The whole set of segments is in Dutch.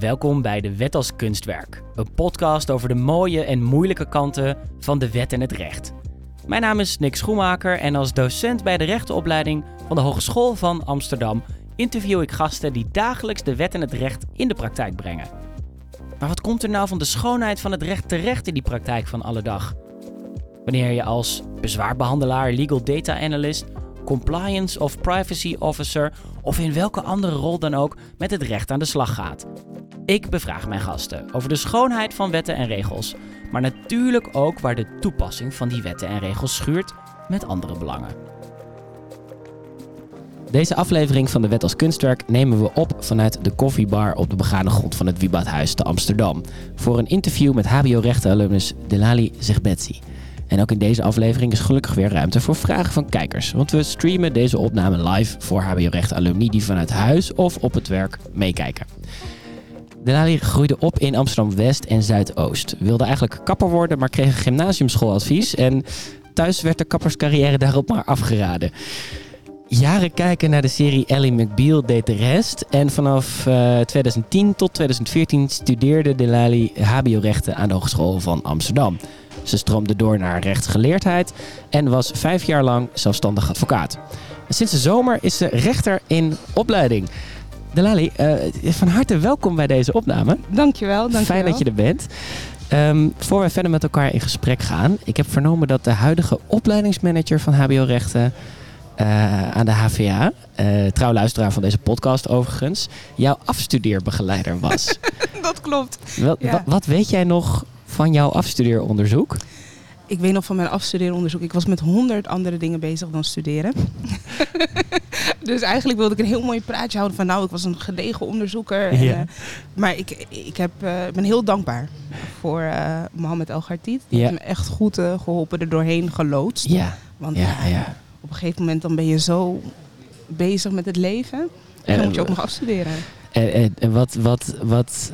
Welkom bij De Wet als Kunstwerk, een podcast over de mooie en moeilijke kanten van de wet en het recht. Mijn naam is Nick Schoenmaker en als docent bij de rechtenopleiding van de Hogeschool van Amsterdam interview ik gasten die dagelijks de wet en het recht in de praktijk brengen. Maar wat komt er nou van de schoonheid van het recht terecht in die praktijk van alle dag? Wanneer je als bezwaarbehandelaar, legal data analyst, compliance of privacy officer of in welke andere rol dan ook met het recht aan de slag gaat. Ik bevraag mijn gasten over de schoonheid van wetten en regels, maar natuurlijk ook waar de toepassing van die wetten en regels schuurt met andere belangen. Deze aflevering van de Wet als Kunstwerk nemen we op vanuit de koffiebar op de begane grond van het Wiebadhuis te Amsterdam. Voor een interview met HBO-rechten-alumnus Delali Zegbetsi. En ook in deze aflevering is gelukkig weer ruimte voor vragen van kijkers. Want we streamen deze opname live voor HBO-rechten-alumni die vanuit huis of op het werk meekijken. Delali groeide op in Amsterdam-West en Zuidoost. Wilde eigenlijk kapper worden, maar kreeg een gymnasiumschooladvies. En thuis werd de kapperscarrière daarop maar afgeraden jaren kijken naar de serie Ellie McBeal deed de rest. En vanaf uh, 2010 tot 2014 studeerde Delali HBO-rechten aan de Hogeschool van Amsterdam. Ze stroomde door naar rechtsgeleerdheid en was vijf jaar lang zelfstandig advocaat. Sinds de zomer is ze rechter in opleiding. Delali, uh, van harte welkom bij deze opname. Dankjewel. dankjewel. Fijn dat je er bent. Um, voor we verder met elkaar in gesprek gaan. Ik heb vernomen dat de huidige opleidingsmanager van HBO-rechten uh, aan de HVA, uh, trouw luisteraar van deze podcast overigens, jouw afstudeerbegeleider was. dat klopt. Ja. wat weet jij nog van jouw afstudeeronderzoek? Ik weet nog van mijn afstudeeronderzoek. Ik was met honderd andere dingen bezig dan studeren. dus eigenlijk wilde ik een heel mooi praatje houden van nou, ik was een gedegen onderzoeker. En, ja. uh, maar ik, ik heb, uh, ben heel dankbaar voor uh, Mohamed El Ghartit. Die ja. heeft me echt goed geholpen, er doorheen geloodst. Ja. Want ja, op een gegeven moment dan ben je zo bezig met het leven. En dan moet je ook nog afstuderen. En, en, wat, wat, wat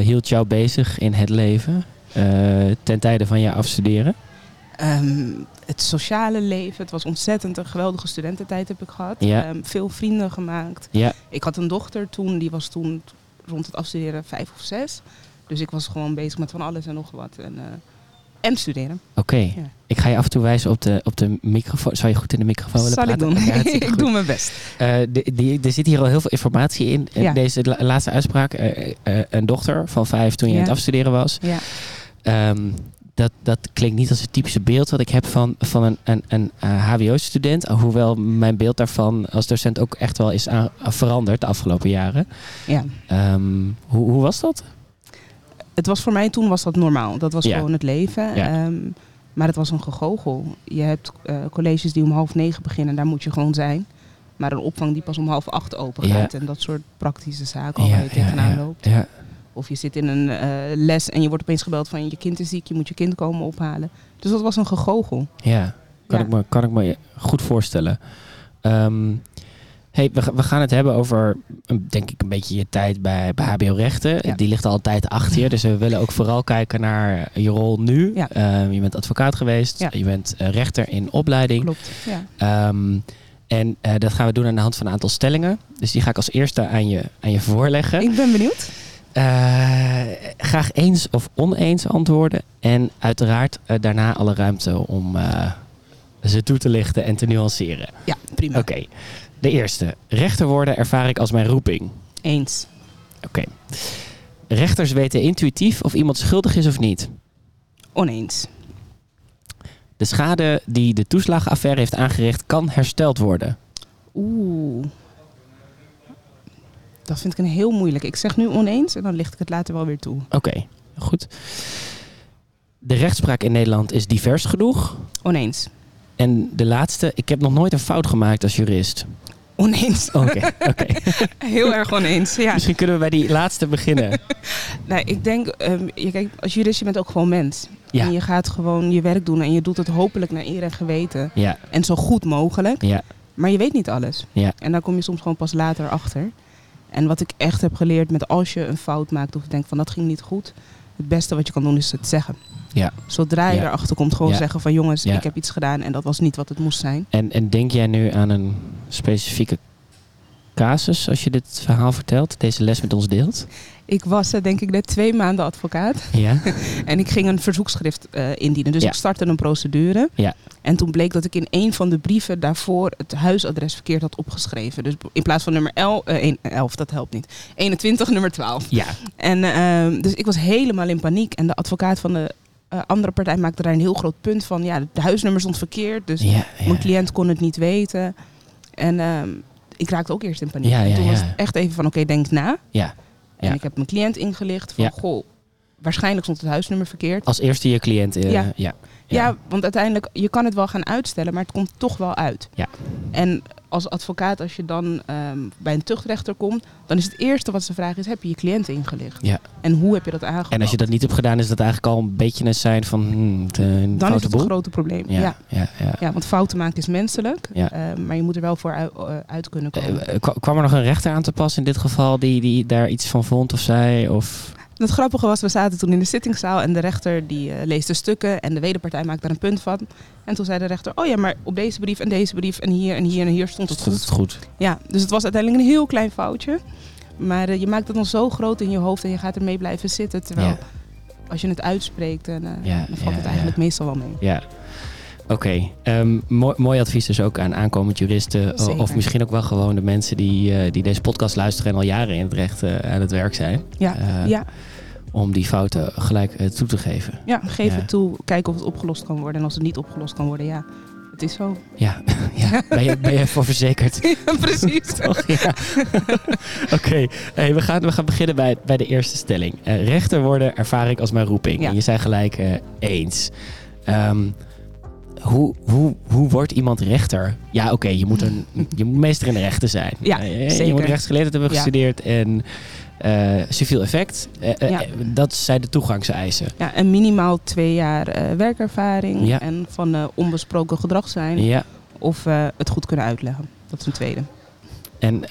hield jou bezig in het leven ten tijde van je afstuderen? Um, het sociale leven. Het was ontzettend een geweldige studententijd heb ik gehad. Ja. Um, veel vrienden gemaakt. Ja. Ik had een dochter toen, die was toen rond het afstuderen vijf of zes. Dus ik was gewoon bezig met van alles en nog wat. En, uh, en studeren. Oké. Okay. Ja. Ik ga je af en toe wijzen op de, op de microfoon. Zou je goed in de microfoon willen Zal praten? ik doen. Ik doe mijn best. Uh, de, die, er zit hier al heel veel informatie in. Ja. Deze la laatste uitspraak. Uh, een dochter van vijf toen je aan het afstuderen was. Ja. Um, dat, dat klinkt niet als het typische beeld wat ik heb van, van een, een, een HBO-student. Hoewel mijn beeld daarvan als docent ook echt wel is aan, veranderd de afgelopen jaren. Ja. Um, hoe, hoe was dat? Het was voor mij toen was dat normaal. Dat was Ja. gewoon het leven. Ja. Um, maar het was een gegogel. Je hebt uh, colleges die om half negen beginnen, daar moet je gewoon zijn. Maar een opvang die pas om half acht open gaat. Ja. En dat soort praktische zaken waar je tegenaan ja, loopt. ja. Of je zit in een uh, les en je wordt opeens gebeld van je kind is ziek, je moet je kind komen ophalen. Dus dat was een gegogel. Ja, kan, Ja. Ik, me, kan ik me goed voorstellen. Um, hey, we, we, gaan het hebben over, denk ik, een beetje je tijd bij, bij HBO-rechten. Ja. Die ligt al een tijd achter je. Dus we willen ook vooral kijken naar je rol nu. Ja. Um, je bent advocaat geweest. Ja. Je bent uh, rechter in opleiding. Klopt. Ja. Um, en uh, dat gaan we doen aan de hand van een aantal stellingen. Dus die ga ik als eerste aan je, aan je voorleggen. Ik ben benieuwd. Uh, graag eens of oneens antwoorden. En uiteraard uh, daarna alle ruimte om uh, ze toe te lichten en te nuanceren. Ja, prima. Oké. Okay. De eerste. Rechter worden ervaar ik als mijn roeping. Eens. Oké. Okay. Rechters weten intuïtief of iemand schuldig is of niet. Oneens. De schade die de toeslagenaffaire heeft aangericht kan hersteld worden. Oeh. Dat vind ik een heel moeilijk. Ik zeg nu oneens en dan licht ik het later wel weer toe. Oké, okay, goed. De rechtspraak in Nederland is divers genoeg. Oneens. En de laatste, ik heb nog nooit een fout gemaakt als jurist. Oneens. Oké, okay, oké. Okay. Heel erg oneens, ja. Misschien kunnen we bij die laatste beginnen. nou, ik denk, um, je, kijk, als jurist je bent ook gewoon mens. Ja. En je gaat gewoon je werk doen en je doet het hopelijk naar eer en geweten. Ja. En zo goed mogelijk. Ja. Maar je weet niet alles. Ja. En daar kom je soms gewoon pas later achter. En wat ik echt heb geleerd met als je een fout maakt of je denkt van dat ging niet goed. Het beste wat je kan doen is het zeggen. Ja. Zodra je Ja. erachter komt, gewoon Ja. zeggen van jongens, ik heb iets gedaan en dat was niet wat het moest zijn. En, en denk jij nu aan een specifieke casus als je dit verhaal vertelt, deze les met ons deelt? Ik was eh, denk ik net twee maanden advocaat. Ja. en ik ging een verzoekschrift uh, indienen. Dus Ja. ik startte een procedure. Ja. En toen bleek dat ik in een van de brieven daarvoor het huisadres verkeerd had opgeschreven. Dus in plaats van nummer 11, eh, 11 dat helpt niet. 21, nummer 12. Ja. En ehm, dus ik was helemaal in paniek. En de advocaat van de eh, andere partij maakte daar een heel groot punt van. Ja, de huisnummer stond verkeerd. Dus Ja, ja. mijn cliënt kon het niet weten. En ehm, ik raakte ook eerst in paniek. Ja, En ja, toen was het echt even van, oké, denk na. Ja. En ik heb mijn cliënt ingelicht van, goh, waarschijnlijk stond het huisnummer verkeerd. Als eerste je cliënt. eh, Ja. ja. Ja. want uiteindelijk, je kan het wel gaan uitstellen, maar het komt toch wel uit. Ja. En als advocaat, als je dan ehm, bij een tuchtrechter komt, dan is het eerste wat ze vragen is, heb je je cliënt ingelicht? Ja. En hoe heb je dat aangepakt? En als je dat niet hebt gedaan, is dat eigenlijk al een beetje een sign van hmm, het, eh, dan is het boel. een grote probleem. Ja, Ja. ja. ja, Ja, want fouten maken is menselijk, Ja. ehm, maar je moet er wel voor uit, eh, uit kunnen komen. Eh, kwa- kwam er nog een rechter aan te pas in dit geval die, die daar iets van vond of zei? Of... Het grappige was, we zaten toen in de zittingszaal en de rechter die eh, leest de stukken en de wederpartij maakt daar een punt van. En toen zei de rechter, oh ja, maar op deze brief en deze brief en hier en hier en hier stond het goed. het goed? Ja, dus het was uiteindelijk een heel klein foutje. Maar eh, je maakt het dan zo groot in je hoofd en je gaat ermee blijven zitten. Terwijl Ja. als je het uitspreekt, en, eh, Ja, dan valt ja, het eigenlijk meestal wel mee. Ja. Oké, ehm, mooi, mooi advies dus ook aan aankomend juristen. Zeker. Of misschien ook wel gewoon de mensen die, eh, die deze podcast luisteren en al jaren in het recht eh, aan het werk zijn. Ja, Eh, ja, Om die fouten gelijk toe te geven. ja, geef Ja. het toe, kijk of het opgelost kan worden. En als het niet opgelost kan worden, ja, het is zo. Ja, ja. Ben, je, ben je ervoor verzekerd? Precies. Toch? Ja. Oké, hey, we, gaan, we gaan beginnen bij, bij de eerste stelling. Eh, rechter worden ervaar ik als mijn roeping. Ja. En je zei gelijk eens. Ehm, hoe, hoe, hoe wordt iemand rechter? Ja, oké, je, moet een- je moet meester in de rechten zijn. Ja, Eh, Je zeker. moet rechtsgeleerdheid hebben Ja. gestudeerd en eh, civiel effect. Eh, eh, Ja. eh, dat zijn de toegangseisen. Ja, en minimaal twee jaar eh, werkervaring Ja. en van eh, onbesproken gedrag zijn. Ja, Of eh, het goed kunnen uitleggen. Dat is een tweede. en eh,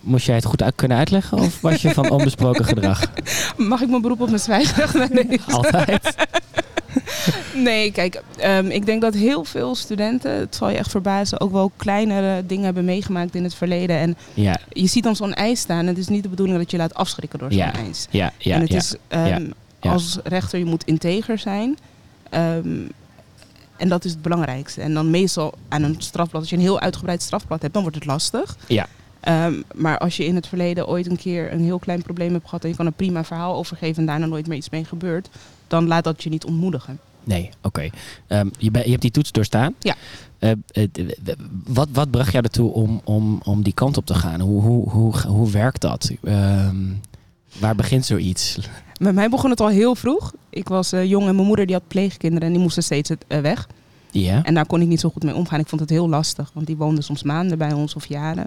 moest jij het goed uit kunnen uitleggen of was je van onbesproken gedrag? Mag ik mijn beroep op mijn zwijgrecht? Nee. Altijd. Nee, kijk, ehm, ik denk dat heel veel studenten, het zal je echt verbazen, ook wel kleinere dingen hebben meegemaakt in het verleden. En Ja, je ziet dan zo'n eis staan en het is niet de bedoeling dat je laat afschrikken door zo'n Ja. eis. ja, ja. en het is ehm, als rechter, je moet integer zijn. Ehm, en dat is het belangrijkste. En dan meestal aan een strafblad, als je een heel uitgebreid strafblad hebt, dan wordt het lastig. Ja. Maar als je in het verleden ooit een keer een heel klein probleem hebt gehad en je kan een prima verhaal overgeven en daarna nooit meer iets mee gebeurt, dan laat dat je niet ontmoedigen. Nee, oké. Ehm, je, je hebt die toets doorstaan. Ja. Eh, eh, wat, wat bracht jou ertoe om, om, om die kant op te gaan? Hoe, hoe, hoe, hoe werkt dat? Ehm, waar begint zoiets? Bij mij begon het al heel vroeg. Ik was eh, jong en mijn moeder die had pleegkinderen en die moesten steeds weg. Ja. En daar kon ik niet zo goed mee omgaan. Ik vond het heel lastig, want die woonden soms maanden bij ons of jaren.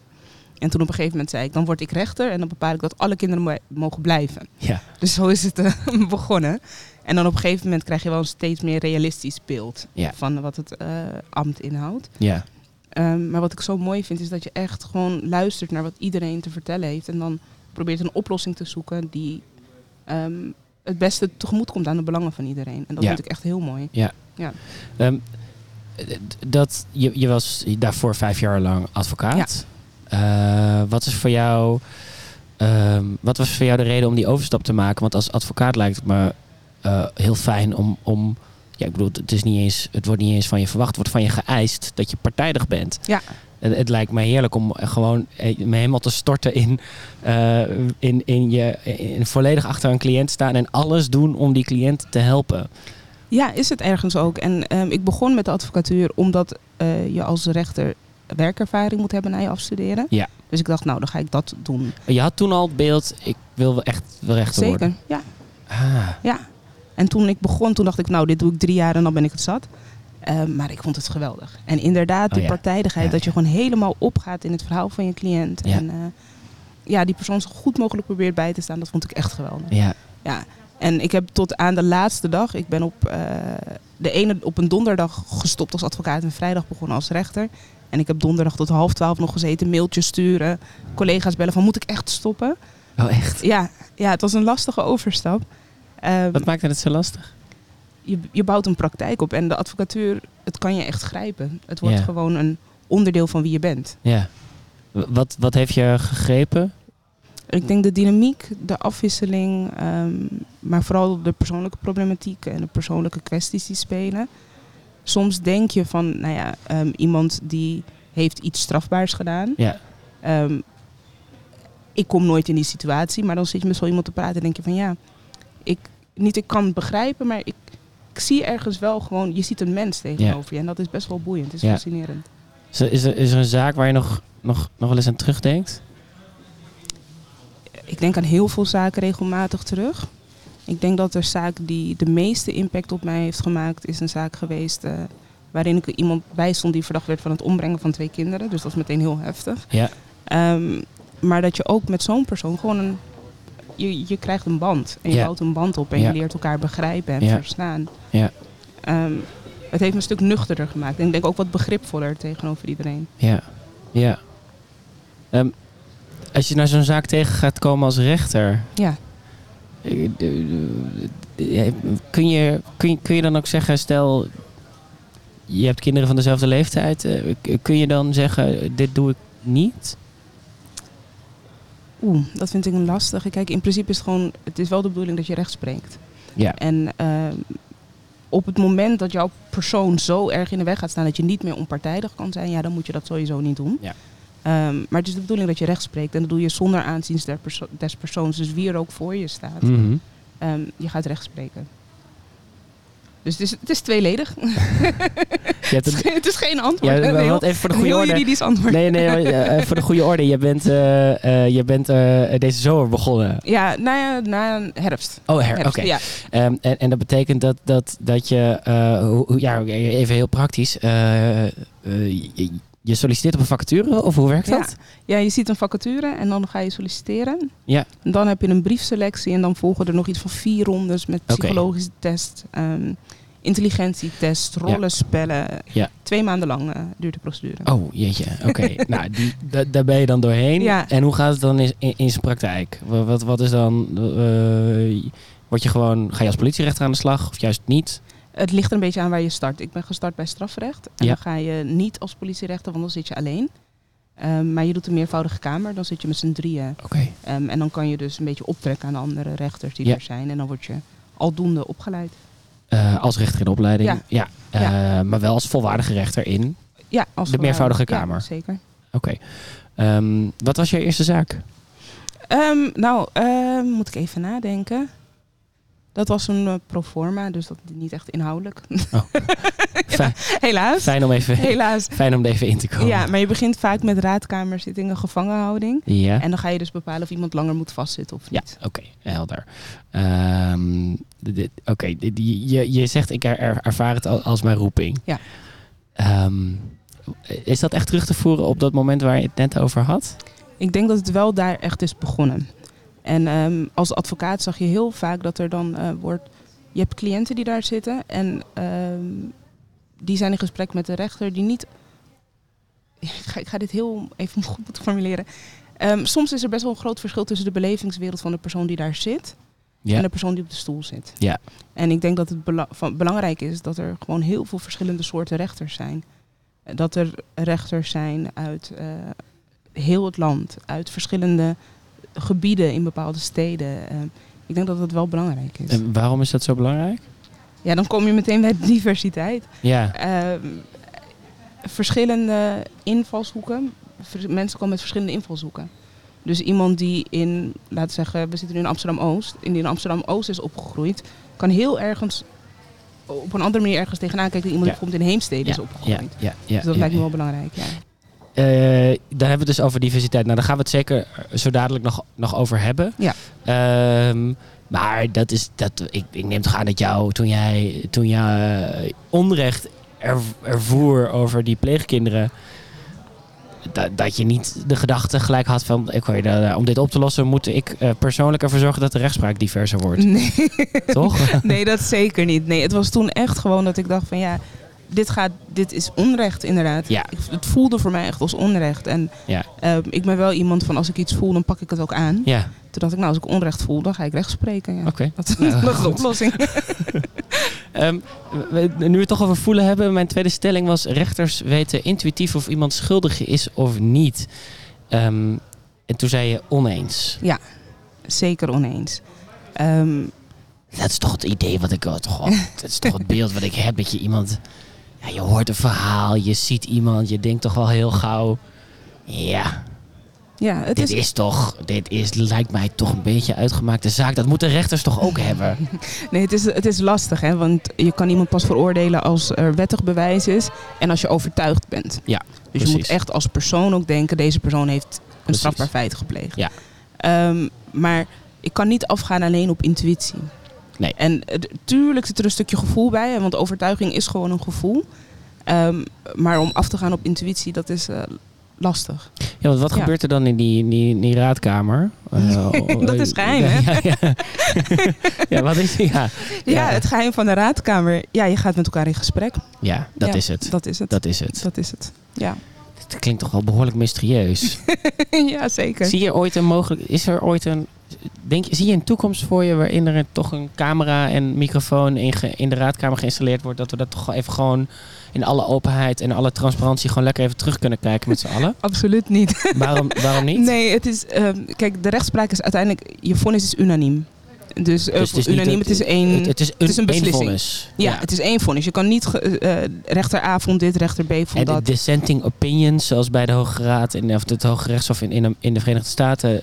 En toen op een gegeven moment zei ik, dan word ik rechter en dan bepaal ik dat alle kinderen mo- mogen blijven. Ja. Dus zo is het begonnen. En dan op een gegeven moment krijg je wel een steeds meer realistisch beeld Ja. van wat het eh, ambt inhoudt. Ja. Ehm, maar wat ik zo mooi vind is dat je echt gewoon luistert naar wat iedereen te vertellen heeft. En dan probeert een oplossing te zoeken die ehm, het beste tegemoet komt aan de belangen van iedereen. En dat Ja. vind ik echt heel mooi. Ehm, d- dat, je, je was daarvoor vijf jaar lang advocaat. Eh, wat is voor jou... ehm, wat was voor jou de reden om die overstap te maken? Want als advocaat lijkt het me eh, heel fijn om, om ja, ik bedoel, het, is niet eens, het wordt niet eens van je verwacht, het wordt van je geëist dat je partijdig bent. Ja. Het, het lijkt mij heerlijk om gewoon eh, me helemaal te storten in, eh, in, in je in volledig achter een cliënt staan en alles doen om die cliënt te helpen. Ja, is het ergens ook. En ehm, ik begon met de advocatuur omdat je als rechter werkervaring moet hebben na je afstuderen. Ja. Dus ik dacht, nou, dan ga ik dat doen. Je had toen al het beeld, ik wil echt wel rechter Zeker, worden. ja. Ah, ja. En toen ik begon, toen dacht ik, nou, dit doe ik drie jaar en dan ben ik het zat. Ehm, maar ik vond het geweldig. En inderdaad, die Oh ja. partijdigheid, Ja, dat je gewoon helemaal opgaat in het verhaal van je cliënt. En eh, ja, die persoon zo goed mogelijk probeert bij te staan, dat vond ik echt geweldig. ja. Ja. En ik heb tot aan de laatste dag, ik ben op, eh, de ene, op een donderdag gestopt als advocaat en vrijdag begonnen als rechter. En ik heb donderdag tot half twaalf nog gezeten, mailtjes sturen, collega's bellen van moet ik echt stoppen? Oh echt? Ja, ja het was een lastige overstap. Ehm, Wat maakte het zo lastig? je, je bouwt een praktijk op en de advocatuur, het kan je echt grijpen. Het wordt gewoon een onderdeel van wie je bent. Ja. Wat, wat heeft je gegrepen? Ik denk de dynamiek, de afwisseling, ehm, maar vooral de persoonlijke problematiek en de persoonlijke kwesties die spelen. Soms denk je van, nou ja, ehm, iemand die heeft iets strafbaars gedaan. Ja. Ik kom nooit in die situatie, maar dan zit je met zo iemand te praten en denk je van ja, ik, niet ik kan begrijpen, maar ik, ik zie ergens wel gewoon, je ziet een mens tegenover je en dat is best wel boeiend, het is fascinerend. Is er, is, er, is er een zaak waar je nog, nog, nog wel eens aan terugdenkt? Ik denk aan heel veel zaken regelmatig terug. Ik denk dat de zaak die de meeste impact op mij heeft gemaakt, is een zaak geweest eh, waarin ik iemand bij stond die verdacht werd van het ombrengen van twee kinderen. Dus dat is meteen heel heftig. Ja. Ehm, maar dat je ook met zo'n persoon gewoon een. Je, je krijgt een band. En je bouwt een band op en je leert elkaar begrijpen en verstaan. Ja. Ehm, het heeft me een stuk nuchterder gemaakt. En ik denk ook wat begripvoller tegenover iedereen. Ja. Ja. Ehm, als je naar zo'n zaak tegen gaat komen als rechter, Ja. eh, eh, eh, kun je, kun, je, kun je dan ook zeggen, stel je hebt kinderen van dezelfde leeftijd, kun je dan zeggen, dit doe ik niet? Oeh, dat vind ik een lastige. Kijk, in principe is het gewoon. Het is wel de bedoeling dat je recht spreekt. Ja. En ehm, op het moment dat jouw persoon zo erg in de weg gaat staan dat je niet meer onpartijdig kan zijn, ja, dan moet je dat sowieso niet doen. Ja. Ehm, maar het is de bedoeling dat je recht spreekt en dat doe je zonder aanzien perso- des persoons. Dus wie er ook voor je staat, Mhm. ehm, je gaat recht spreken. Dus het is, het is tweeledig. Je hebt het, is, het is geen antwoord. ja, wat even voor de goede orde. antwoord. Nee, nee, voor de goede orde. Je bent, eh, je bent eh, deze zomer begonnen. Ja, na, ja, na herfst. Oh, her, oké. Herfst, ja. Ehm, en, en dat betekent dat, dat, dat je, hoe- ja, even heel praktisch, je, je solliciteert op een vacature of hoe werkt dat? Ja, je ziet een vacature en dan ga je solliciteren. Ja. En dan heb je een briefselectie en dan volgen er nog iets van vier rondes met psychologische test, ehm, intelligentietest, rollenspellen. Ja. Twee maanden lang eh, duurt de procedure. Oh, jeetje. Oké, nou, die, da- daar ben je dan doorheen. Ja. En hoe gaat het dan in, in, in zijn praktijk? Wat, wat, wat is dan, eh, word je gewoon, ga je als politierechter aan de slag of juist niet? Het ligt er een beetje aan waar je start. Ik ben gestart bij strafrecht. En Ja. dan ga je niet als politierechter, want dan zit je alleen. Ehm, maar je doet een meervoudige kamer, dan zit je met z'n drieën. Oké. Ehm, en dan kan je dus een beetje optrekken aan de andere rechters die Ja. er zijn. En dan word je aldoende opgeleid. Eh, als rechter in opleiding? Ja. ja. Eh, Ja. Maar wel als volwaardige rechter in? Ja, als De meervoudige ja, kamer. zeker. Oké. Ehm, wat was je eerste zaak? Nou, moet ik even nadenken. Dat was een eh, proforma, dus dat niet echt inhoudelijk. Fijn, Helaas. fijn, om even, Helaas. fijn om er even in te komen. Ja, maar je begint vaak met raadkamerzittingen, gevangenhouding. Ja? En dan ga je dus bepalen of iemand langer moet vastzitten of Ja, niet. oké, helder. Ehm, oké, dit- je, je- zegt ik er, er- ervaar het al- als mijn roeping. Ja. Ehm, is dat echt terug te voeren op dat moment waar je het net over had? Ik denk dat het wel daar echt is begonnen. En ehm, als advocaat zag je heel vaak dat er dan eh, wordt... Je hebt cliënten die daar zitten en ehm, die zijn in gesprek met de rechter die niet... Ik ga, ik ga dit heel even goed moeten formuleren. Ehm, soms is er best wel een groot verschil tussen de belevingswereld van de persoon die daar zit... Ja. en de persoon die op de stoel zit. Ja. En ik denk dat het bela- van, belangrijk is dat er gewoon heel veel verschillende soorten rechters zijn. Dat er rechters zijn uit eh, heel het land, uit verschillende gebieden in bepaalde steden. Eh, ik denk dat dat wel belangrijk is. En waarom is dat zo belangrijk? Ja, dan kom je meteen bij diversiteit. Ja, Ehm, verschillende invalshoeken. Mensen komen met verschillende invalshoeken. Dus iemand die in, laten we zeggen, we zitten nu in Amsterdam-Oost. Die in Amsterdam-Oost is opgegroeid, kan heel ergens op een andere manier ergens tegenaan kijken iemand Ja. die bijvoorbeeld in Heemstede is ja, opgegroeid. ja, ja. Dus dat lijkt me wel belangrijk, ja. Dan hebben we het dus over diversiteit. Nou, daar gaan we het zeker zo dadelijk nog, nog over hebben. Ja. Ehm, maar dat is, dat, ik, ik neem toch aan dat jou, toen jij, toen jij eh, onrecht er, ervoer over die pleegkinderen, dat, dat je niet de gedachte gelijk had van, ik eh, om dit op te lossen moet ik eh, persoonlijk ervoor zorgen dat de rechtspraak diverser wordt. Nee. Toch? nee, dat zeker niet. Nee, het was toen echt gewoon dat ik dacht van ja, dit, gaat, dit is onrecht inderdaad. Ja. Ik- Het voelde voor mij echt als onrecht. En Ja. ehm, ik ben wel iemand van als ik iets voel, dan pak ik het ook aan. Ja, Toen dacht ik, nou als ik onrecht voel, dan ga ik rechtspreken. Ja. oké. Dat, Nou, is de goed. oplossing. Ehm, we- nu we het toch over voelen hebben. Mijn tweede stelling was... rechters weten intuïtief of iemand schuldig is of niet. Ehm, en toen zei je oneens. Zeker oneens. Dat is toch het idee wat ik toch al- Dat is toch het beeld wat ik heb. Dat je iemand. Ja, je hoort een verhaal, je ziet iemand, je denkt toch wel heel gauw. Ja, ja, het dit is, is, toch. Dit is, lijkt mij toch een beetje uitgemaakte zaak. Dat moeten rechters toch ook hebben? nee, het, is, het is lastig, hè? want je kan iemand pas veroordelen als er wettig bewijs is en als je overtuigd bent. Ja, dus precies. je moet echt als persoon ook denken, deze persoon heeft een Precies. strafbaar feit gepleegd. Ja. Ehm, maar ik kan niet afgaan alleen op intuïtie. Nee. En eh, tuurlijk zit er een stukje gevoel bij, want overtuiging is gewoon een gevoel. Ehm, maar om af te gaan op intuïtie, dat is eh, lastig. Ja, want wat Ja. gebeurt er dan in die, in die, in die raadkamer? Eh, Dat is geheim, hè? Ja, ja. ja, wat is ja. Ja. Ja. het geheim van de raadkamer. Ja, je gaat met elkaar in gesprek. ja, dat is het. Dat is het. Dat is het. Dat is het. Ja, Het klinkt toch wel behoorlijk mysterieus. ja zeker. Zie je ooit een mogelijk... Is er ooit een... Denk, zie je een toekomst voor je waarin er toch een camera en microfoon in, ge- in de raadkamer geïnstalleerd wordt? Dat we dat toch even gewoon in alle openheid en alle transparantie gewoon lekker even terug kunnen kijken met z'n allen? Absoluut niet. Waarom, waarom niet? Nee, het is. ehm, kijk, de rechtspraak is uiteindelijk. Je vonnis is unaniem. Dus, eh, Dus het is unaniem, het is één. Het, het is een, het is een één beslissing. vonnis. ja, het is één vonnis. Je kan niet. eh, rechter A vond dit, rechter B vond En de dat. dissenting opinions, zoals bij de Hoge Raad en of het Hoge Rechtshof in, in, in de Verenigde Staten,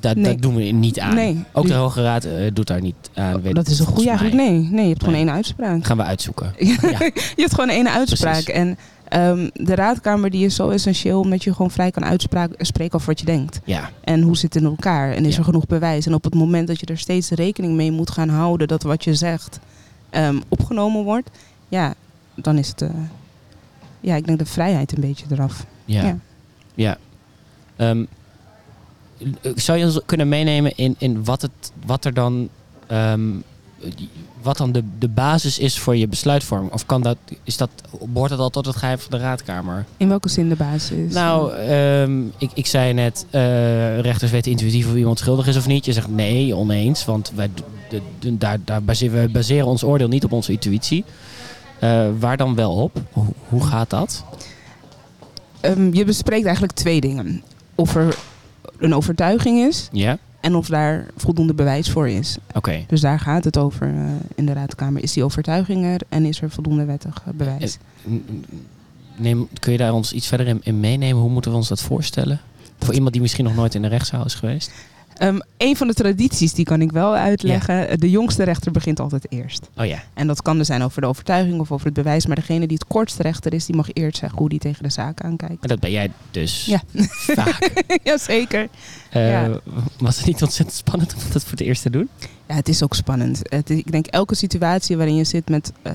dat, Nee. dat doen we niet aan. Nee. Ook de Hoge Raad eh, doet daar niet aan. dat is een goede eigenlijk. Nee, nee, je hebt gewoon één uitspraak. Gaan we uitzoeken. Ja, je hebt gewoon één uitspraak. Precies. En ehm, de raadkamer die is zo essentieel omdat je gewoon vrij kan uitspraak, spreken over wat je denkt. Ja, En hoe zit het in elkaar? En is Ja. er genoeg bewijs? En op het moment dat je er steeds rekening mee moet gaan houden dat wat je zegt ehm, opgenomen wordt, ja, dan is het, eh, ja, ik denk de vrijheid een beetje eraf. ja, ja. Ja. Eh, zou je ons kunnen meenemen in, in wat, het, wat er dan, ehm, wat dan de, de basis is voor je besluitvorming? Of kan dat, is dat, behoort dat al tot het geheim van de raadkamer? In welke zin de basis? Nou, ehm, ik, ik zei net, eh, rechters weten intuïtief of iemand schuldig is of niet. Je zegt nee, oneens, want wij, d- d- d- daar, daar baseren, we baseren ons oordeel niet op onze intuïtie. Eh, waar dan wel op? Hoe, hoe gaat dat? Ehm, je bespreekt eigenlijk twee dingen. Of er een overtuiging is Ja? en of daar voldoende bewijs voor is. Oké. Dus daar gaat het over eh, in de raadkamer. Is die overtuiging er en is er voldoende wettig eh, bewijs? N- Neem, kun je daar ons iets verder in, in meenemen? Hoe moeten we ons dat voorstellen? Voor iemand die misschien nog nooit in de rechtszaal is geweest. Ehm, een van de tradities die kan ik wel uitleggen. De jongste rechter begint altijd eerst. Oh ja. En dat kan dus zijn over de overtuiging of over het bewijs. Maar degene die het kortste rechter is, die mag eerst zeggen hoe die tegen de zaak aankijkt. En dat ben jij dus Ja. vaak. Jazeker. Eh, Ja. Was het niet ontzettend spannend om dat voor het eerst te doen? Ja, het is ook spannend. Het, ik denk elke situatie waarin je zit met, eh,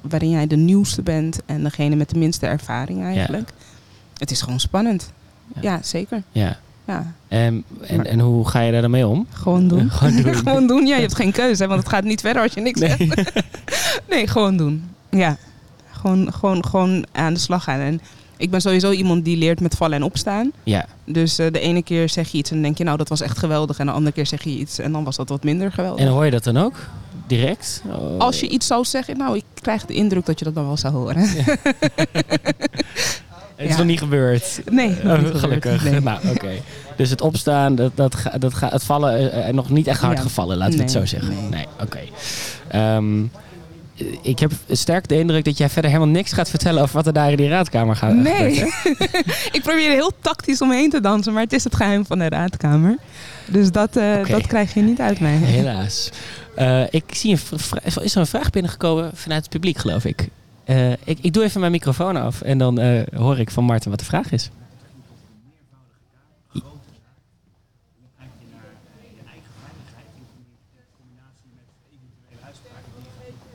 waarin jij de nieuwste bent en degene met de minste ervaring eigenlijk. Het is gewoon spannend. Ja. Ja, zeker. Ja. Ja, Ehm, en, Maar- en hoe ga je daar dan mee om? gewoon doen. Gewoon doen. gewoon doen. Ja, je hebt geen keuze, hè, want het gaat niet verder als je niks zegt. Nee. Nee, gewoon doen. Ja. Gewoon, gewoon, gewoon aan de slag gaan. En ik ben sowieso iemand die leert met vallen en opstaan. Ja, Dus eh, de ene keer zeg je iets en denk je, nou dat was echt geweldig. En de andere keer zeg je iets en dan was dat wat minder geweldig. en hoor je dat dan ook? Direct? Oh. Als je iets zou zeggen, nou ik krijg de indruk dat je dat dan wel zou horen. Het is nog niet gebeurd. Nee, nog Oh, niet gebeurd. gelukkig. Nee. Nou, oké. Dus het opstaan, dat, dat, dat het vallen, eh, eh, nog niet echt hard gevallen, laten we het zo zeggen. nee. Nee, oké. Ehm, ik heb sterk de indruk dat jij verder helemaal niks gaat vertellen over wat er daar in die raadkamer gaat. Nee, ik probeer er heel tactisch omheen te dansen, maar het is het geheim van de raadkamer. Dus dat, eh, dat krijg je niet uit mij. Helaas. Eh, ik zie een is er een vraag binnengekomen vanuit het publiek, geloof ik. Eh, ik. Ik doe even mijn microfoon af en dan eh, hoor ik van Martin wat de vraag is.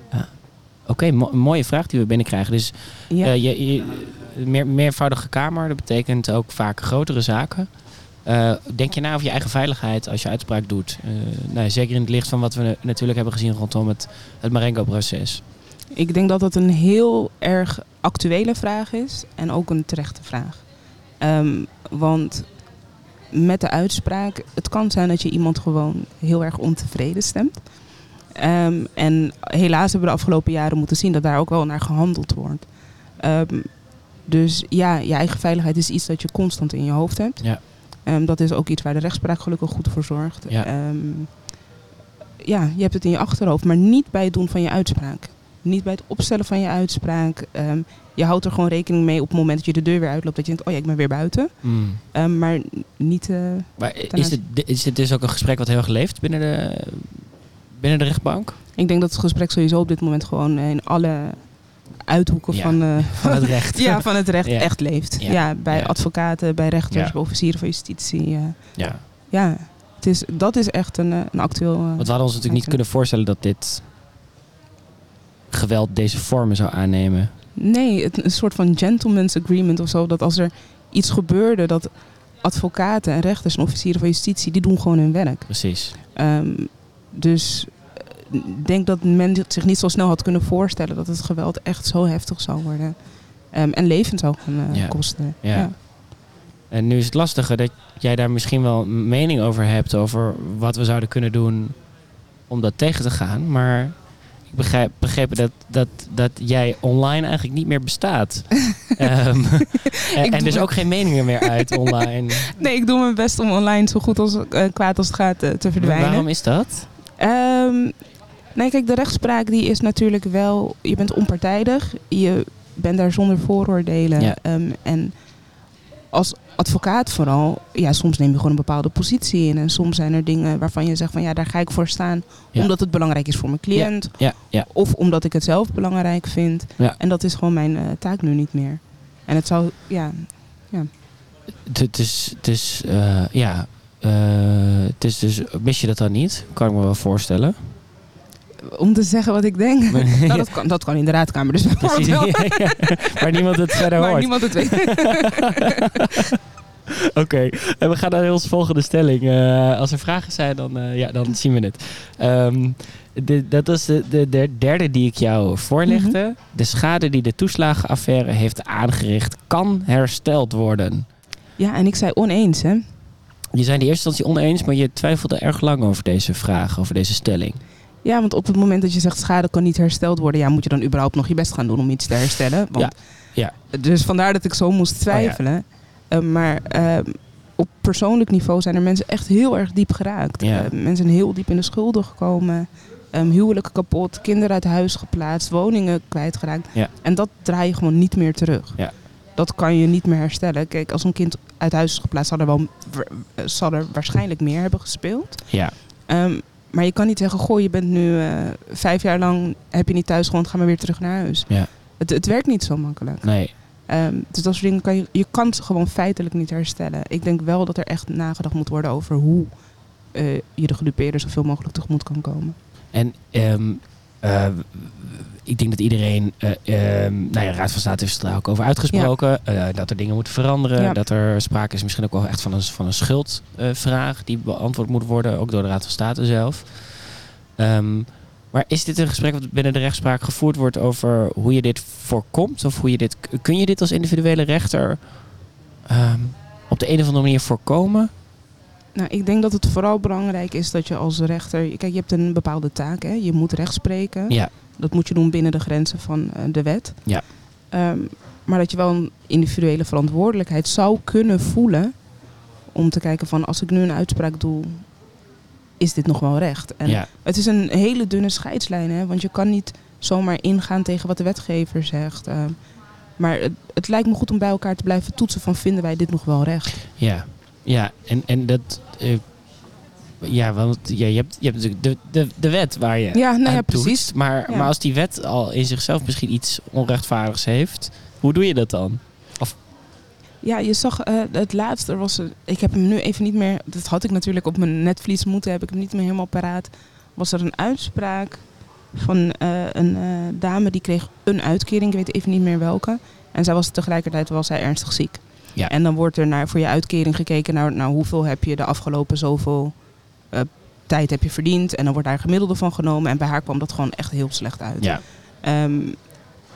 Ah, Oké, mo- een mooie vraag die we binnenkrijgen. Dus Ja. eh, je, je- meer, meervoudige kamer, dat betekent ook vaak grotere zaken. Denk je na over je eigen veiligheid als je uitspraak doet? Nou, zeker in het licht van wat we na- natuurlijk hebben gezien rondom het, het Marengo-proces. Ik denk dat dat een heel erg actuele vraag is en ook een terechte vraag. Ehm, want met de uitspraak, het kan zijn dat je iemand gewoon heel erg ontevreden stemt. Ehm, en helaas hebben we de afgelopen jaren moeten zien dat daar ook wel naar gehandeld wordt. Ehm, Dus ja, je eigen veiligheid is iets dat je constant in je hoofd hebt. Ja. Dat is ook iets waar de rechtspraak gelukkig goed voor zorgt. Ja. Ja, je hebt het in je achterhoofd, maar niet bij het doen van je uitspraak. Niet bij het opstellen van je uitspraak. Ehm, je houdt er gewoon rekening mee op het moment dat je de deur weer uitloopt. Dat je denkt, oh ja, ik ben weer buiten. Mm. Ehm, maar niet... eh, Maar is dit, is dit dus ook een gesprek wat heel erg leeft binnen de, binnen de rechtbank? ik denk dat het gesprek sowieso op dit moment gewoon in alle uithoeken Ja. van, eh, Van het recht. ja, van het recht Ja. echt leeft. Ja. Ja, bij Ja. advocaten, bij rechters, Ja. bij officieren van justitie. eh, ja. ja, het is, dat is echt een, eh, een actueel... eh, Want we hadden ons natuurlijk niet kunnen voorstellen dat dit geweld deze vormen zou aannemen. Nee, het, een soort van gentleman's agreement of zo. Dat als er iets gebeurde, dat advocaten en rechters en officieren van justitie, die doen gewoon hun werk. Precies. Ehm, dus ik denk dat men zich niet zo snel had kunnen voorstellen dat het geweld echt zo heftig zou worden. Ehm, en levend zou gaan eh, Ja. kosten. Ja. En nu is het lastige dat jij daar misschien wel mening over hebt over wat we zouden kunnen doen om dat tegen te gaan. Maar ik begrijp, begreep dat, dat, dat jij online eigenlijk niet meer bestaat. Ehm, en, en dus ook geen meningen meer uit online. Nee, ik doe mijn best om online zo goed als eh, kwaad als het gaat eh, te verdwijnen. Waarom is dat? Ehm, nee, kijk, de rechtspraak die is natuurlijk wel... Je bent onpartijdig. Je bent daar zonder vooroordelen. Ja. Ehm, en als advocaat vooral... Ja, soms neem je gewoon een bepaalde positie in. En soms zijn er dingen waarvan je zegt van... Ja, daar ga ik voor staan. Ja. Omdat het belangrijk is voor mijn cliënt. Ja, ja. Of omdat ik het zelf belangrijk vind. Ja. En dat is gewoon mijn eh, taak nu niet meer. En het zou... Ja, Het- Het is, het is eh, ja, eh, het is dus, mis je dat dan niet? Kan ik me wel voorstellen. Om te zeggen wat ik denk. nou, dat kan, dat kan in de raadkamer dus Precies. Ja. Maar niemand het verder Maar hoort. niemand het weet. Oké, en we gaan naar onze volgende stelling. Eh, als er vragen zijn, dan, eh, ja, dan zien we het. Ehm, de, dat was de, de, de derde die ik jou voorlegde. De schade die de toeslagenaffaire heeft aangericht kan hersteld worden. Ja, en ik zei oneens, hè. Je zijn in de eerste instantie oneens, maar je twijfelde erg lang over deze vraag, over deze stelling. Ja, want op het moment dat je zegt schade kan niet hersteld worden, ja, moet je dan überhaupt nog je best gaan doen om iets te herstellen. Want, Ja, Dus vandaar dat ik zo moest twijfelen. Eh, maar eh, op persoonlijk niveau zijn er mensen echt heel erg diep geraakt. Ja. Eh, mensen zijn heel diep in de schulden gekomen. Ehm, huwelijken kapot, kinderen uit huis geplaatst, woningen kwijtgeraakt. Ja. En dat draai je gewoon niet meer terug. Ja. Dat kan je niet meer herstellen. Kijk, als een kind uit huis is geplaatst, zal er, wel, zal er waarschijnlijk meer hebben gespeeld. Ja, Ehm, maar je kan niet zeggen, goh, je bent nu eh, vijf jaar lang, heb je niet thuis gewoond, ga maar weer terug naar huis. Ja. Het, het werkt niet zo makkelijk. nee. Ehm, dus dat soort dingen kan je, je kan ze gewoon feitelijk niet herstellen. Ik denk wel dat er echt nagedacht moet worden over hoe eh, je de gedupeerden zoveel mogelijk tegemoet kan komen. En eh, ik denk dat iedereen, eh, ehm, nou ja, Raad van State heeft daar ook over uitgesproken. eh, dat er dingen moeten veranderen. Ja. Dat er sprake is misschien ook wel echt van een, van een schuldvraag die beantwoord moet worden, ook door de Raad van State zelf. Ehm, maar is dit een gesprek wat binnen de rechtspraak gevoerd wordt over hoe je dit voorkomt? Of hoe je dit, kun je dit als individuele rechter ehm, op de een of andere manier voorkomen? Nou, ik denk dat het vooral belangrijk is dat je als rechter... Kijk, je hebt een bepaalde taak, hè? Je moet recht spreken. Ja, Dat moet je doen binnen de grenzen van eh, de wet. Ja. Ehm, maar dat je wel een individuele verantwoordelijkheid zou kunnen voelen... om te kijken van, als ik nu een uitspraak doe... is dit nog wel recht? En ja, Het is een hele dunne scheidslijn, hè? want je kan niet zomaar ingaan tegen wat de wetgever zegt. Ehm, maar het, het lijkt me goed om bij elkaar te blijven toetsen van vinden wij dit nog wel recht? Ja, ja. En, en dat. eh, ja, want ja, je, hebt, je hebt natuurlijk de, de, de wet waar je Ja, nou ja, precies. Maar, Ja. maar als die wet al in zichzelf misschien iets onrechtvaardigs heeft, hoe doe je dat dan? Ja, je zag eh, het laatste, was, ik heb hem nu even niet meer, dat had ik natuurlijk op mijn netvlies moeten, heb ik hem niet meer helemaal paraat. Was er een uitspraak van eh, een eh, dame die kreeg een uitkering, ik weet even niet meer welke. En zij was tegelijkertijd was zij ernstig ziek. Ja. En dan wordt er naar, voor je uitkering gekeken naar nou, hoeveel heb je de afgelopen zoveel eh, tijd heb je verdiend. En dan wordt daar gemiddelde van genomen. En bij haar kwam dat gewoon echt heel slecht uit. Ja, Ehm,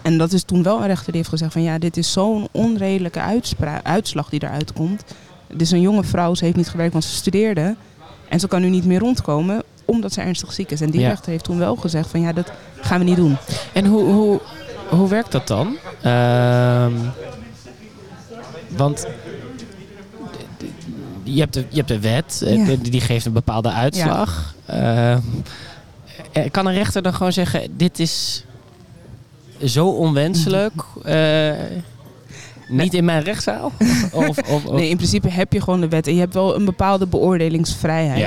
en dat is toen wel een rechter die heeft gezegd van ja, dit is zo'n onredelijke uitslag die eruit komt. Het is een jonge vrouw, ze heeft niet gewerkt, want ze studeerde. En ze kan nu niet meer rondkomen omdat ze ernstig ziek is. En die Ja. rechter heeft toen wel gezegd van ja, dat gaan we niet doen. En hoe, hoe, hoe werkt dat dan? Ehm, want je hebt de, je hebt de wet, eh, Ja. de- die geeft een bepaalde uitslag. Eh, eh, kan een rechter dan gewoon zeggen, dit is zo onwenselijk, niet in mijn rechtszaal? of, of, of- Nee, in principe heb je gewoon de wet en je hebt wel een bepaalde beoordelingsvrijheid.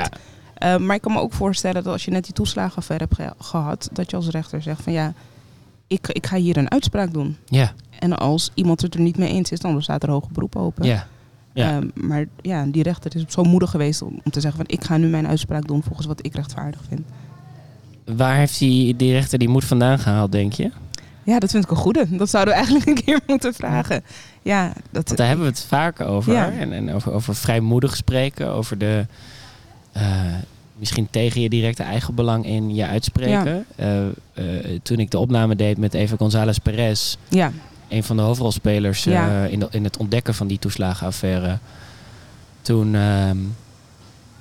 ja, maar ik kan me ook voorstellen dat als je net die toeslagenaffaire hebt ge- gehad, dat je als rechter zegt van ja, ik, ik ga hier een uitspraak doen. ja, En als iemand het er niet mee eens is, dan staat er hoger beroep open. ja. Ja. Ehm, maar ja, die rechter is zo moedig geweest om, om te zeggen van ik ga nu mijn uitspraak doen volgens wat ik rechtvaardig vind. Waar heeft die, die rechter die moed vandaan gehaald, denk je? Ja, dat vind ik een goede. Dat zouden we eigenlijk een keer moeten vragen. Ja, dat, Want daar hebben we het vaak over. Ja. En, en over, over vrijmoedig spreken. Over de. eh, misschien tegen je directe eigen belang in je uitspreken. Eh, eh, toen ik de opname deed met Eva González Perez. ja, Een van de hoofdrolspelers eh, Ja. in, de- in het ontdekken van die toeslagenaffaire. Toen. ehm,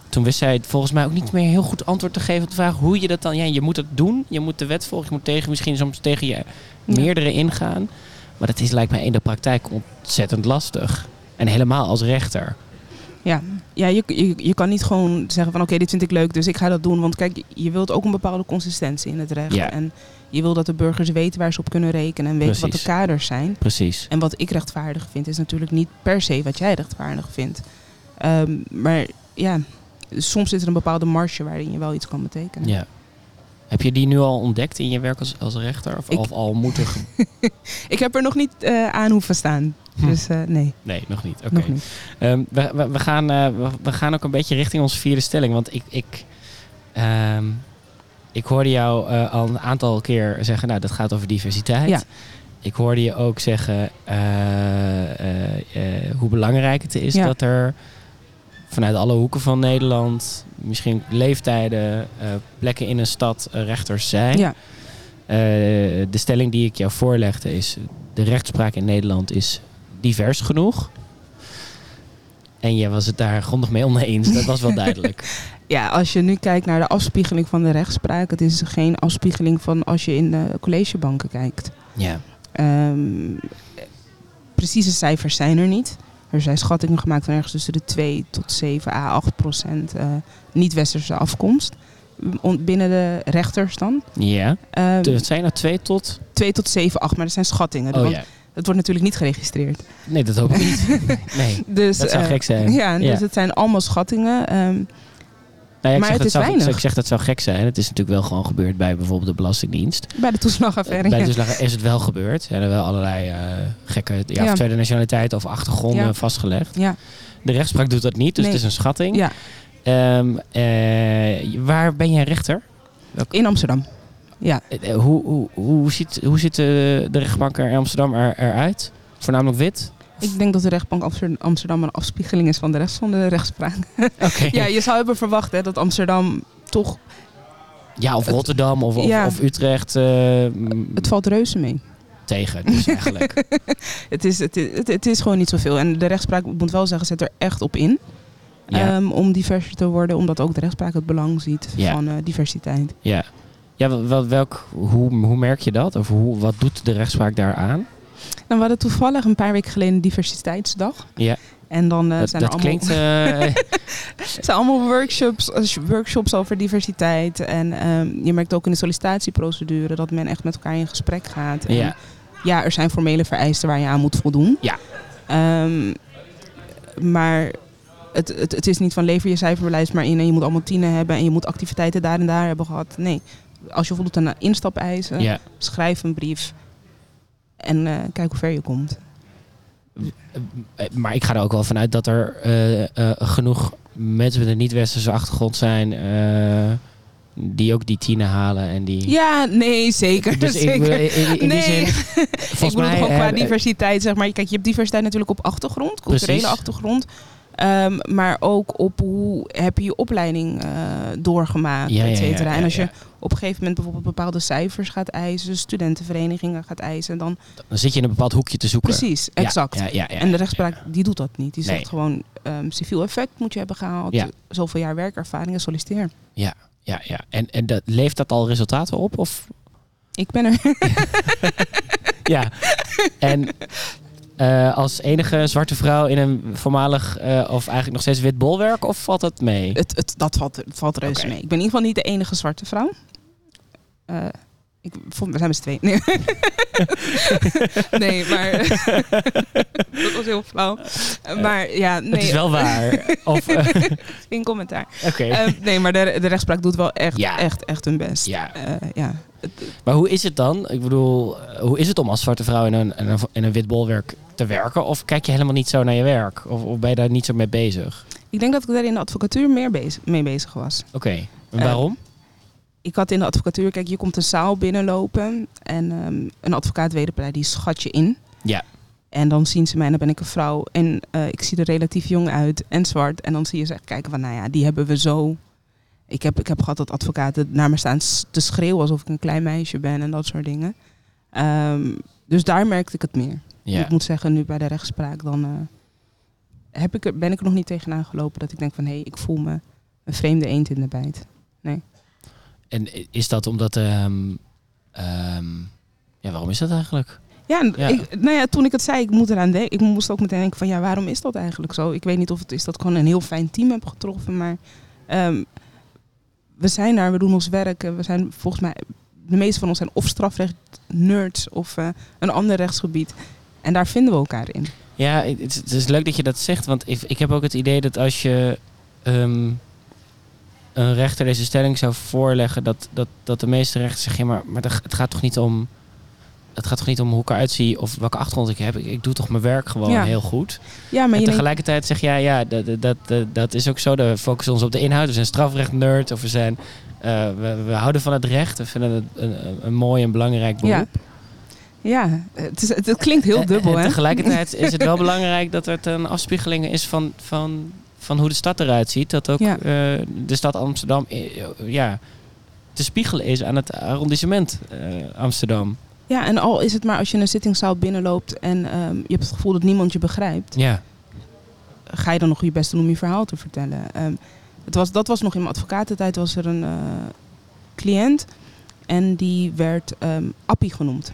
toen wist zij volgens mij ook niet meer heel goed antwoord te geven op de vraag hoe je dat dan. Ja, je moet het doen. Je moet de wet volgen. Je moet tegen, misschien soms tegen je meerdere ingaan. Maar dat is lijkt mij in de praktijk ontzettend lastig. En helemaal als rechter. Ja, ja je, je, je kan niet gewoon zeggen van oké, dit vind ik leuk, dus ik ga dat doen. Want kijk, je wilt ook een bepaalde consistentie in het recht. Ja. En je wil dat de burgers weten waar ze op kunnen rekenen en weten wat de kaders zijn. Precies. En wat ik rechtvaardig vind, is natuurlijk niet per se wat jij rechtvaardig vindt. Ehm, maar ja, soms zit er een bepaalde marge waarin je wel iets kan betekenen. Ja. Heb je die nu al ontdekt in je werk als, als rechter? Of, Ik- of al moeten... Ik heb er nog niet eh, aan hoeven staan. Hm. Dus eh, nee, Nee, nog niet. Oké. Ehm, we, we, we gaan, eh, we, we gaan ook een beetje richting onze vierde stelling. Want ik, ik, ehm, ik hoorde jou eh, al een aantal keer zeggen, nou, dat gaat over diversiteit. Ja. Ik hoorde je ook zeggen hoe belangrijk het is Ja. dat er vanuit alle hoeken van Nederland, misschien leeftijden, plekken in een stad rechters zijn. Ja, de stelling die ik jou voorlegde is: de rechtspraak in Nederland is divers genoeg. En jij was het daar grondig mee oneens. Dat was wel duidelijk. ja, als je nu kijkt naar de afspiegeling van de rechtspraak, het is geen afspiegeling van als je in de collegebanken kijkt. ja. Ehm, precieze cijfers zijn er niet. Er zijn schattingen gemaakt van ergens tussen de 2 tot 7 à 8 procent eh, niet-westerse afkomst. Binnen de rechters dan. Ja. Ehm, het zijn er twee tot. 2 tot 7, 8, maar dat zijn schattingen. Oh want ja. Het wordt natuurlijk niet geregistreerd. Nee, dat hoop ik niet. Nee. Dus, Dat zou eh, gek zijn. Ja, Ja. dus het zijn allemaal schattingen. Ehm, Nou ja, Maar het is zou, weinig. ik zeg dat zou gek zijn. Het is natuurlijk wel gewoon gebeurd bij bijvoorbeeld de Belastingdienst. bij de toeslagaffaire. Bij de toeslagen is het wel gebeurd. Er zijn wel allerlei eh, gekke ja, tweede nationaliteiten of achtergronden Ja. vastgelegd. Ja. De rechtspraak doet dat niet, dus Nee. het is een schatting. Ja. Ehm, eh, waar ben jij rechter? In Amsterdam. Ja. Eh, eh, hoe, hoe, hoe ziet, hoe ziet de, de rechtbank er in Amsterdam er, eruit? Voornamelijk wit? Ik denk dat de rechtbank Amster- Amsterdam een afspiegeling is van de rest van de rechtspraak. Oké. Ja, je zou hebben verwacht hè, dat Amsterdam toch... Ja, of Rotterdam of, of, Ja. of Utrecht eh, Het valt reuze mee. tegen. Dus eigenlijk. Het is, het, het, het is gewoon niet zoveel. En de rechtspraak, ik moet wel zeggen, zet er echt op in. Ja. ehm, om diverser te worden. Omdat ook de rechtspraak het belang ziet Ja. van eh, diversiteit. ja. Ja, wel, wel- welk, hoe, hoe merk je dat? Of hoe, wat doet de rechtspraak daaraan? Nou, we hadden toevallig een paar weken geleden Diversiteitsdag. Ja. En dan eh, dat zijn, dat er allemaal, klinkt... eh, zijn allemaal workshops, eh, workshops over diversiteit. En ehm, je merkt ook in de sollicitatieprocedure dat men echt met elkaar in gesprek gaat. En ja. ja, er zijn formele vereisten waar je aan moet voldoen. Ja. Ehm, maar het, het, het is niet van lever je cijferbeleid maar in en je moet allemaal tienen hebben en je moet activiteiten daar en daar hebben gehad. Nee, als je voldoet aan instapeisen, ja. schrijf een brief en eh, kijk hoe ver je komt. Eh, Maar ik ga er ook wel vanuit dat er eh, eh, genoeg mensen met een niet-westerse achtergrond zijn... eh, die ook die tienen halen en die... Ja, nee, zeker. Dus ik, zeker. in, in die Nee. zin... ik Volgens bedoel mij... gewoon qua eh, diversiteit, zeg maar. Kijk, je hebt diversiteit natuurlijk op achtergrond, culturele Precies. achtergrond. Ehm, maar ook op hoe heb je je opleiding eh, doorgemaakt, Ja, ja, et cetera. ja, ja, en als je ja. op een gegeven moment bijvoorbeeld bepaalde cijfers gaat eisen, studentenverenigingen gaat eisen, dan Dan zit je in een bepaald hoekje te zoeken. precies, Ja, exact. Ja, ja, ja, en de rechtspraak die doet dat niet. Die Nee. zegt gewoon ehm, civiel effect moet je hebben gehaald, Ja. zoveel jaar werkervaring en solliciteer. Ja, ja. En, en dat, levert dat al resultaten op? Of? Ik ben er. Ja. En uh, als enige zwarte vrouw in een voormalig, uh, of eigenlijk nog steeds wit bolwerk? Of valt dat mee? Het, het, dat valt, het valt reuze okay. mee. Ik ben in ieder geval niet de enige zwarte vrouw. Uh, ik vond, we zijn met z'n twee. Nee, nee maar dat was heel flauw. Maar ja, nee. Het is wel waar. Of, Geen commentaar. Oké. Okay. nee, maar de, de rechtspraak doet wel echt, ja. echt, echt hun best. Ja. ja. Maar hoe is het dan? Ik bedoel, hoe is het om als zwarte vrouw in een, in een, in een wit bolwerk te werken? Of kijk je helemaal niet zo naar je werk? Of, of ben je daar niet zo mee bezig? Ik denk dat ik daar in de advocatuur meer bezig, mee bezig was. Oké, en waarom? Uh, ik had in de advocatuur, kijk, je komt een zaal binnenlopen en um, een advocaat wederpartij die schat je in. Ja. En dan zien ze mij en dan ben ik een vrouw en uh, ik zie er relatief jong uit en zwart. En dan zie je ze echt kijken van, nou ja, die hebben we zo. Ik heb, ik heb gehad dat advocaten naar me staan te schreeuwen alsof ik een klein meisje ben en dat soort dingen. Um, dus daar merkte ik het meer. Ja. Ik moet zeggen, nu bij de rechtspraak, dan uh, heb ik er, ben ik er nog niet tegenaan gelopen dat ik denk van hé, hey, ik voel me een vreemde eend in de bijt. Nee. En is dat omdat, um, um, ja, waarom is dat eigenlijk? Ja, ja. Ik, nou ja, toen ik het zei, ik moet eraan denken. Ik moest ook meteen denken van ja, waarom is dat eigenlijk zo? Ik weet niet of het is dat ik gewoon een heel fijn team heb getroffen, maar um, we zijn daar, we doen ons werk. We zijn volgens mij, de meeste van ons zijn of strafrecht nerds of uh, een ander rechtsgebied. En daar vinden we elkaar in. Ja, het, is leuk dat je dat zegt, want ik, ik heb ook het idee dat als je um, een rechter deze stelling zou voorleggen, dat, dat, dat de meeste rechters zeggen, maar, maar het gaat toch niet om. Het gaat toch niet om hoe ik eruit zie of welke achtergrond ik heb. Ik, ik doe toch mijn werk gewoon ja. heel goed. Ja, maar en tegelijkertijd zeg jij, ja, dat, dat, dat, dat is ook zo. We focussen ons op de inhoud. We zijn strafrecht nerd of we zijn. Uh, we, we, houden van het recht. We vinden het een, een, een mooi en belangrijk beroep. Ja. Ja, het, is, het, klinkt heel dubbel. En, en tegelijkertijd is het wel belangrijk dat het een afspiegeling is van, van, van hoe de stad eruit ziet. Dat ook ja. uh, de stad Amsterdam uh, ja, te spiegelen is aan het arrondissement uh, Amsterdam. Ja, en al is het maar als je een zittingszaal binnenloopt en um, je hebt het gevoel dat niemand je begrijpt. Ja. Ga je dan nog je best doen om je verhaal te vertellen. Um, het was, dat was nog in mijn advocatentijd was er een cliënt en die werd um, Appie genoemd.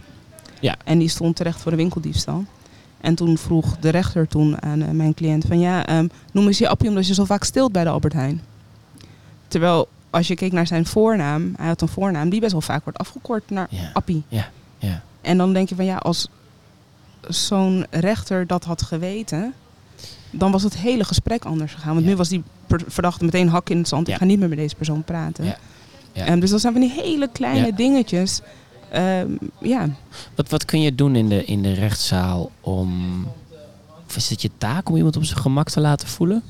Ja. En die stond terecht voor een winkeldiefstal. En toen vroeg de rechter toen aan uh, mijn cliënt van ja, um, noem eens je appie omdat je zo vaak stilt bij de Albert Heijn. Terwijl als je keek naar zijn voornaam, hij had een voornaam die best wel vaak wordt afgekort naar ja. appie. Ja. Ja. En dan denk je van ja, als zo'n rechter dat had geweten, dan was het hele gesprek anders gegaan. Want Ja. nu was die verdachte meteen hak in het zand. Ja. Ik ga niet meer met deze persoon praten. Ja. Ja. En dus dat zijn van die hele kleine dingetjes. Ehm, ja, Wat, wat kun je doen in de, in de rechtszaal om... Of is het je taak om iemand op zijn gemak te laten voelen?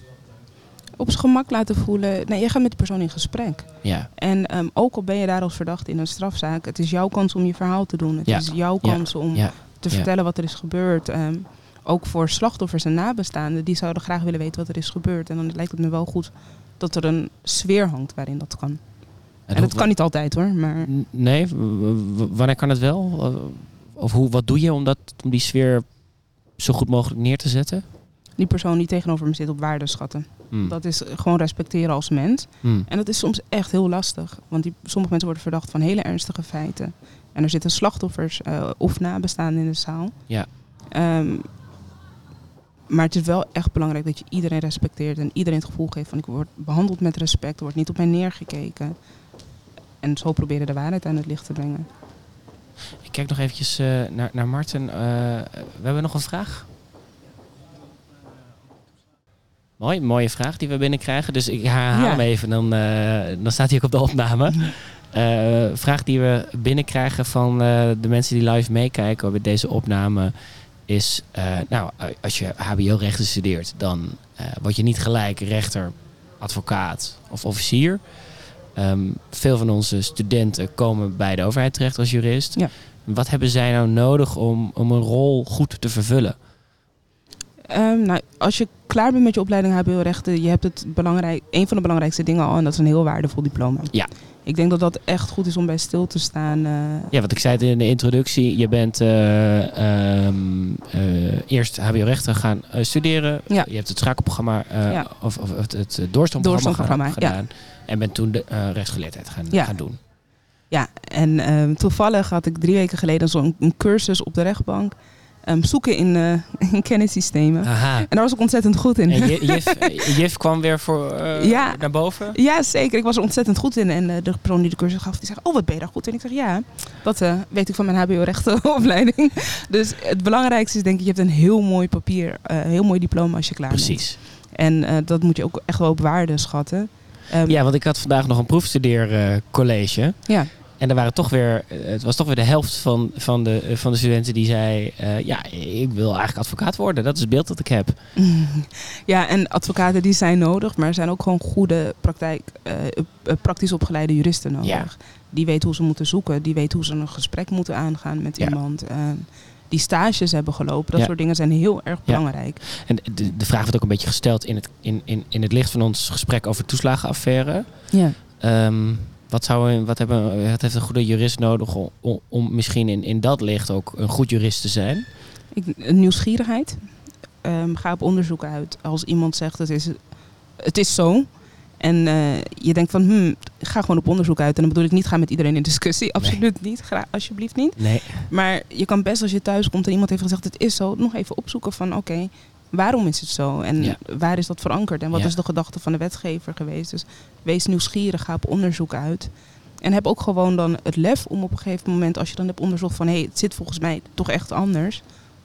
Op zijn gemak laten voelen. Nee, je gaat met de persoon in gesprek. Ja. En ehm, ook al ben je daar als verdachte in een strafzaak, het is jouw kans om je verhaal te doen. Het Ja. is jouw kans om te vertellen wat er is gebeurd. Ehm, ook voor slachtoffers en nabestaanden, die zouden graag willen weten wat er is gebeurd. En dan lijkt het me wel goed dat er een sfeer hangt waarin dat kan. En, hoe- dat kan niet altijd hoor, maar Nee, wanneer kan het wel? Of hoe, wat doe je om, dat, om die sfeer zo goed mogelijk neer te zetten? Die persoon die tegenover me zit op waarde schatten. Hmm. Dat is gewoon respecteren als mens. Hmm. En dat is soms echt heel lastig. Want die, sommige mensen worden verdacht van hele ernstige feiten. En er zitten slachtoffers eh, of nabestaanden in de zaal. Ja. Ehm, maar het is wel echt belangrijk dat je iedereen respecteert. En iedereen het gevoel geeft van ik word behandeld met respect. Er wordt niet op mij neergekeken. En zo proberen de waarheid aan het licht te brengen. Ik kijk nog eventjes eh, naar, naar Marten. Eh, we hebben nog een vraag. Mooi, mooie vraag die we binnenkrijgen. Dus ik herhaal Ja. hem even, dan, eh, dan staat hij ook op de opname. Eh, vraag die we binnenkrijgen van eh, de mensen die live meekijken bij deze opname is... nou, als je hbo-rechten studeert, dan word je niet gelijk rechter, advocaat of officier. Ehm, veel van onze studenten komen bij de overheid terecht als jurist. Ja. Wat hebben zij nou nodig om, om een rol goed te vervullen? Ehm, nou, als je klaar bent met je opleiding HBO-rechten, je hebt het belangrijk, een van de belangrijkste dingen al. En dat is een heel waardevol diploma. Ja. Ik denk dat dat echt goed is om bij stil te staan. eh, Ja, wat ik zei het in de introductie. Je bent eh, ehm, eh, eerst HBO-rechten gaan studeren. Ja. Je hebt het schakelprogramma Ja. of, of het, Doorstromprogramma, gedaan. gedaan. En bent toen de rechtsgeleerdheid gaan, Ja. gaan doen. Ja, en ehm, toevallig had ik drie weken geleden zo'n cursus op de rechtbank. Ehm, zoeken in, uh, in kennissystemen. Aha. En daar was ik ontzettend goed in. En Jif, Jif kwam weer voor, uh, ja. naar boven? Ja, zeker. Ik was er ontzettend goed in. En uh, de persoon die de cursus gaf, die zei, oh wat ben je daar goed in? Ik zeg, ja, dat weet ik van mijn hbo-rechtenopleiding. dus het belangrijkste is denk ik, je hebt een heel mooi papier, heel mooi diploma als je klaar Precies. bent. Precies. En dat moet je ook echt wel op waarde schatten. Um, ja, want ik had vandaag nog een proefstudeercollege. ja. En er waren toch weer, het was toch weer de helft van, van, de, van de studenten die zei: uh, Ja, ik wil eigenlijk advocaat worden. Dat is het beeld dat ik heb. Ja, en advocaten die zijn nodig, maar er zijn ook gewoon goede praktijk, uh, praktisch opgeleide juristen nodig. Ja. Die weten hoe ze moeten zoeken, die weten hoe ze een gesprek moeten aangaan met Ja. iemand. Uh, die stages hebben gelopen, dat Ja. soort dingen zijn heel erg Ja. belangrijk. En de, de vraag werd ook een beetje gesteld in het, in, in, in het licht van ons gesprek over toeslagenaffaire. Ja. Ehm, wat, zou, een- wat, hebben, wat heeft een goede jurist nodig om, om, om misschien in, in dat licht ook een goed jurist te zijn? Ik, nieuwsgierigheid. Ehm, ga op onderzoek uit. Als iemand zegt het is, het is zo. En eh, je denkt van, hmm, ga gewoon op onderzoek uit. En dan bedoel ik niet, ga met iedereen in discussie. Absoluut niet. Gra alsjeblieft niet. Nee. Maar je kan best als je thuis komt en iemand heeft gezegd, het is zo. Nog even opzoeken van, oké, waarom is het zo? En Ja. waar is dat verankerd? En wat Ja. is de gedachte van de wetgever geweest? Dus wees nieuwsgierig, ga op onderzoek uit. En heb ook gewoon dan het lef om op een gegeven moment, als je dan hebt onderzocht van, hé, hey, het zit volgens mij toch echt anders.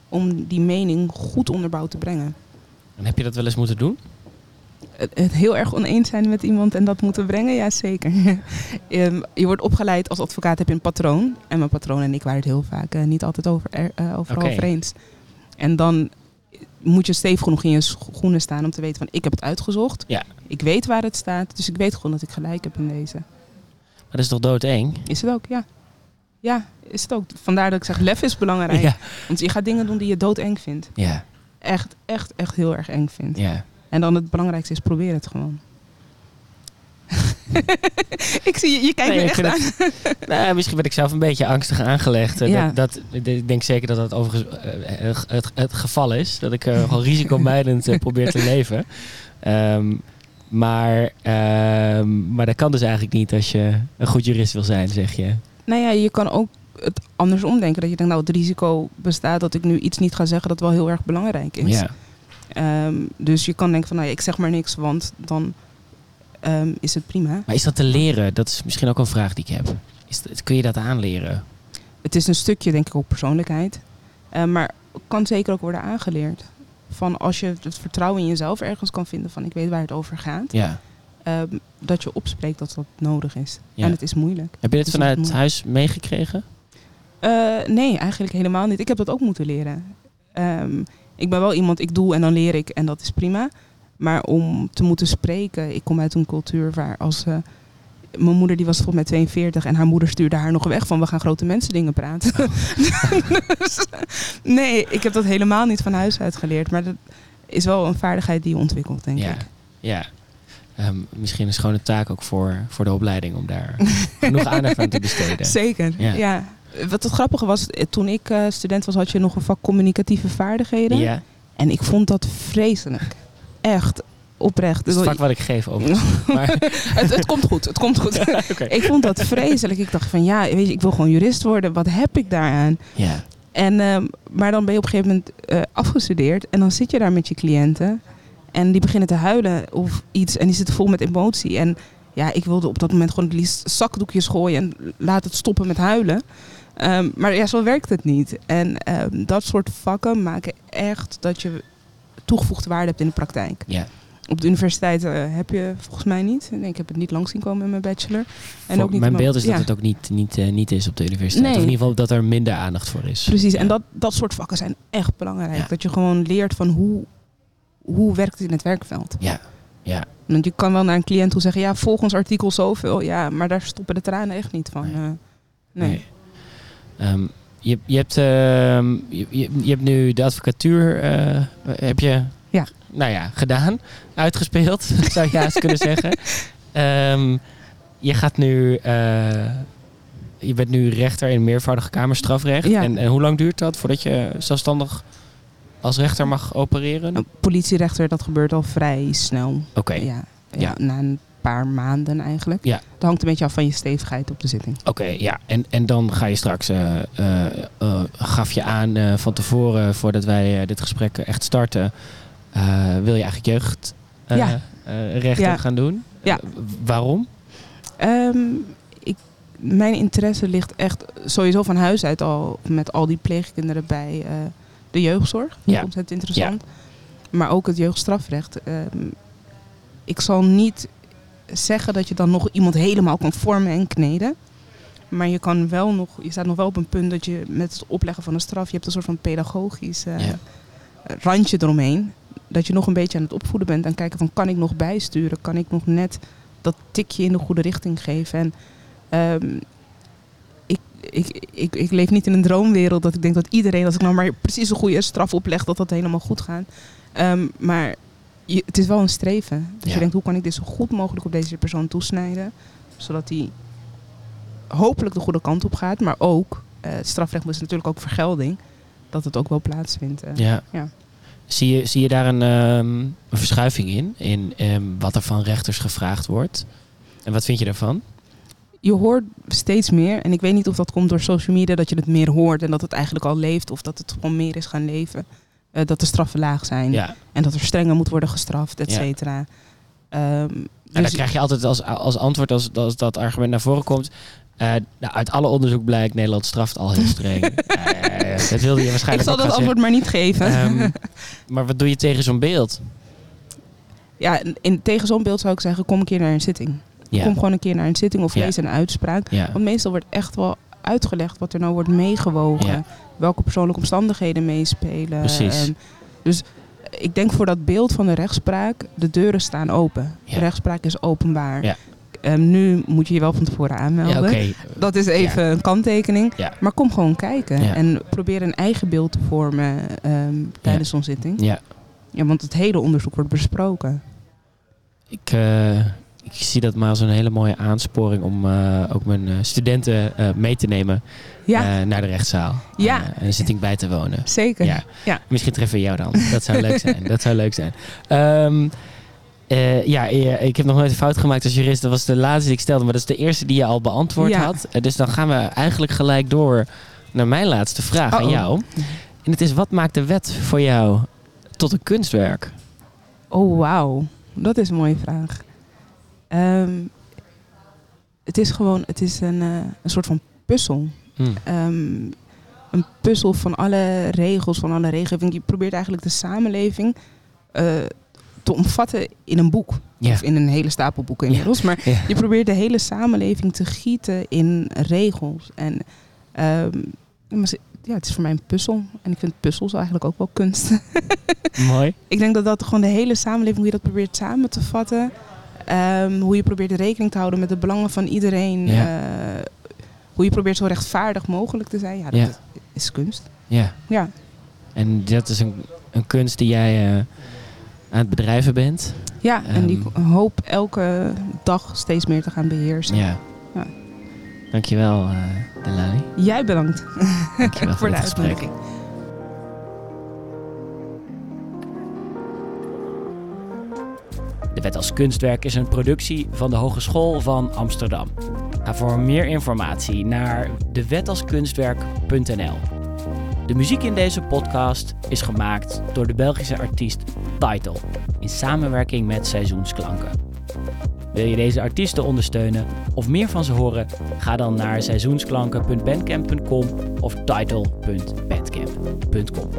Om die mening goed onderbouwd te brengen. En heb je dat wel eens moeten doen? Het, het heel erg oneens zijn met iemand en dat moeten brengen, ja zeker. Ehm, je wordt opgeleid als advocaat, heb je een patroon. En mijn patroon en ik waren het heel vaak eh, niet altijd over, er, eh, overal Oké. over eens. En dan moet je stevig genoeg in je schoenen staan om te weten van ik heb het uitgezocht. Ja. Ik weet waar het staat, dus ik weet gewoon dat ik gelijk heb in deze. Maar dat is toch doodeng? Is het ook, ja. Ja, is het ook. Vandaar dat ik zeg, lef is belangrijk. Ja. Want je gaat dingen doen die je doodeng vindt. Ja, Echt, echt, echt heel erg eng vindt. ja. En dan het belangrijkste is, probeer het gewoon. ik zie je, je kijkt Nee, me echt aan. Nou, misschien ben ik zelf een beetje angstig aangelegd. Eh, Ja. Dat, dat, ik denk zeker dat dat overigens eh, het, het, geval is. Dat ik eh, gewoon risicomijdend eh, probeer te leven. Ehm, maar, ehm, maar dat kan dus eigenlijk niet als je een goed jurist wil zijn, zeg je. Nou ja, je kan ook het andersom denken. Dat je denkt, nou het risico bestaat dat ik nu iets niet ga zeggen dat wel heel erg belangrijk is. Ja. Ehm, dus je kan denken van, nou ja, ik zeg maar niks, want dan ehm, is het prima. Maar is dat te leren? Dat is misschien ook een vraag die ik heb. Is dat, kun je dat aanleren? Het is een stukje, denk ik, ook persoonlijkheid. Eh, maar kan zeker ook worden aangeleerd. Van als je het vertrouwen in jezelf ergens kan vinden van ik weet waar het over gaat. Ja. ehm, dat je opspreekt dat dat nodig is. Ja. En het is moeilijk. Heb je dit dat vanuit huis meegekregen? Eh, nee, eigenlijk helemaal niet. Ik heb dat ook moeten leren. Ehm, ik ben wel iemand, ik doe en dan leer ik en dat is prima. Maar om te moeten spreken, ik kom uit een cultuur waar als... eh, mijn moeder die was volgens mij 42 en haar moeder stuurde haar nog weg van we gaan grote mensen dingen praten. dus, nee, ik heb dat helemaal niet van huis uit geleerd. Maar dat is wel een vaardigheid die je ontwikkelt, denk ja. ik. Ja. Ehm, misschien een schone taak ook voor, voor de opleiding om daar genoeg aandacht aan te besteden. Zeker, Ja. ja. Wat het grappige was, eh, toen ik eh, student was, had je nog een vak communicatieve vaardigheden. Ja, En ik vond dat vreselijk. Echt oprecht. dat is wat ik geef. Maar, het, het komt goed, het komt goed. ik vond dat vreselijk. Ik dacht van ja, weet je, ik wil gewoon jurist worden. Wat heb ik daaraan? Ja, En, ehm, maar dan ben je op een gegeven moment eh, afgestudeerd. En dan zit je daar met je cliënten. En die beginnen te huilen of iets. En die zitten vol met emotie. En ja, ik wilde op dat moment gewoon het liefst zakdoekjes gooien. En laat het stoppen met huilen. Ehm, maar ja, zo werkt het niet. En ehm, dat soort vakken maken echt dat je toegevoegde waarde hebt in de praktijk. ja. Op de universiteit eh, heb je volgens mij niet. Ik heb het niet langs zien komen in mijn bachelor. En Voor- ook niet mijn beeld is dat ja. het ook niet, niet, eh, niet is op de universiteit. Nee. Of in ieder geval dat er minder aandacht voor is. Precies, Ja. en dat, dat soort vakken zijn echt belangrijk. Ja. Dat je gewoon leert van hoe, hoe werkt het in het werkveld. Ja, ja. Want je kan wel naar een cliënt toe zeggen, ja, volgens artikel zoveel. Ja, maar daar stoppen de tranen echt niet van. Nee. eh, nee. Nee. Ehm, je, je, hebt, ehm, je, je, hebt nu de advocatuur eh, heb je, Ja. nou ja, gedaan, uitgespeeld, zou je haast kunnen zeggen. Ehm, je gaat nu, eh, je bent nu rechter in meervoudige kamerstrafrecht. Ja. En, en hoe lang duurt dat voordat je zelfstandig als rechter mag opereren? Een politierechter, dat gebeurt al vrij snel. Oké, Ja, ja, Ja. na een paar maanden eigenlijk. Ja. Dat hangt een beetje af van je stevigheid op de zitting. Oké, ja. En, en dan ga je straks, eh, eh, eh, gaf je aan van tevoren, voordat wij dit gesprek echt starten, wil je eigenlijk jeugd Ja. rechten Ja. gaan doen? Ja. Waarom? Ehm, ik, mijn interesse ligt echt sowieso van huis uit al met al die pleegkinderen bij de jeugdzorg. Ja. ontzettend interessant. Maar ook het jeugdstrafrecht. Ehm, ik zal niet zeggen dat je dan nog iemand helemaal kan vormen en kneden. Maar je kan wel nog, je staat nog wel op een punt dat je met het opleggen van een straf, je hebt een soort van pedagogisch eh, Ja. randje eromheen. Dat je nog een beetje aan het opvoeden bent en kijken van kan ik nog bijsturen? Kan ik nog net dat tikje in de goede richting geven? En ehm, ik, ik, ik, ik leef niet in een droomwereld dat ik denk dat iedereen, als ik nou maar precies een goede straf opleg, dat dat helemaal goed gaat. Ehm, maar je, het is wel een streven. Dus Ja. je denkt, hoe kan ik dit zo goed mogelijk op deze persoon toesnijden? Zodat hij hopelijk de goede kant op gaat. Maar ook, het strafrecht is natuurlijk ook vergelding. Dat het ook wel plaatsvindt. eh. Ja. Ja. Zie, je, zie je daar een, ehm, een verschuiving in? In ehm, wat er van rechters gevraagd wordt? En wat vind je daarvan? Je hoort steeds meer. En ik weet niet of dat komt door social media. Dat je het meer hoort. En dat het eigenlijk al leeft. Of dat het gewoon meer is gaan leven. Eh, dat de straffen laag zijn. Ja. En dat er strenger moet worden gestraft, et Ja. cetera. Ehm, En dus- dan krijg je altijd als, als antwoord, als, als dat argument naar voren komt. eh, nou, uit alle onderzoek blijkt, Nederland straft al heel streng. Eh, dat wilde je ik waarschijnlijk zal ook dat antwoord maar niet geven. Ehm, maar wat doe je tegen zo'n beeld? ja, in, tegen zo'n beeld zou ik zeggen, kom een keer naar een zitting. Ja. Kom gewoon een keer naar een zitting of lees een uitspraak. ja. Want meestal wordt echt wel uitgelegd wat er nou wordt meegewogen. Ja. Welke persoonlijke omstandigheden meespelen. Precies. Dus ik denk voor dat beeld van de rechtspraak, de deuren staan open. Ja. De rechtspraak is openbaar. Ja. Ehm, nu moet je je wel van tevoren Ja, aanmelden. Dat is even een kanttekening. Ja. Maar kom gewoon kijken. En probeer een eigen beeld te vormen ehm, tijdens zo'n zitting. Ja. Ja, want het hele onderzoek wordt besproken. Ik, eh, ik zie dat maar als een hele mooie aansporing om eh, ook mijn eh, studenten eh, mee te nemen Ja, naar de rechtszaal. Ja. En een zitting bij te wonen. zeker. Ja. Ja. Misschien treffen we jou dan. Dat zou leuk zijn. Dat zou leuk zijn. Ehm, eh, ja, ik heb nog nooit een fout gemaakt als jurist. Dat was de laatste die ik stelde, maar dat is de eerste die je al beantwoord Ja. had. Dus dan gaan we eigenlijk gelijk door naar mijn laatste vraag aan jou. En het is, wat maakt de wet voor jou tot een kunstwerk? Oh, wauw. Dat is een mooie vraag. Ehm, het is gewoon, het is een, eh, een soort van puzzel. Hm. Ehm, een puzzel van alle regels, van alle regelgeving. Je probeert eigenlijk de samenleving eh, te omvatten in een boek. Of in een hele stapel boeken inmiddels. Maar Ja. je probeert de hele samenleving te gieten in regels. En ehm, maar ja, het is voor mij een puzzel. En ik vind puzzels eigenlijk ook wel kunst. Mooi. ik denk dat dat gewoon de hele samenleving, hoe je dat probeert samen te vatten. Ehm, hoe je probeert rekening te houden met de belangen van iedereen. Ja. eh, hoe je probeert zo rechtvaardig mogelijk te zijn. Ja, dat Ja. Is, is kunst. Ja. Ja, En dat is een, een kunst die jij eh, aan het bedrijven bent. ja en die Ehm. hoop elke dag steeds meer te gaan beheersen. Ja. Ja. Dankjewel, uh, Delali. Jij bedankt Dankjewel voor, voor de uitnodiging. Wet als Kunstwerk is een productie van de Hogeschool van Amsterdam. Ga voor meer informatie naar dewetalskunstwerk.nl. De muziek in deze podcast is gemaakt door de Belgische artiest Title in samenwerking met Seizoensklanken. Wil je deze artiesten ondersteunen of meer van ze horen? Ga dan naar seizoensklanken.bandcamp.com of title.bandcamp.com.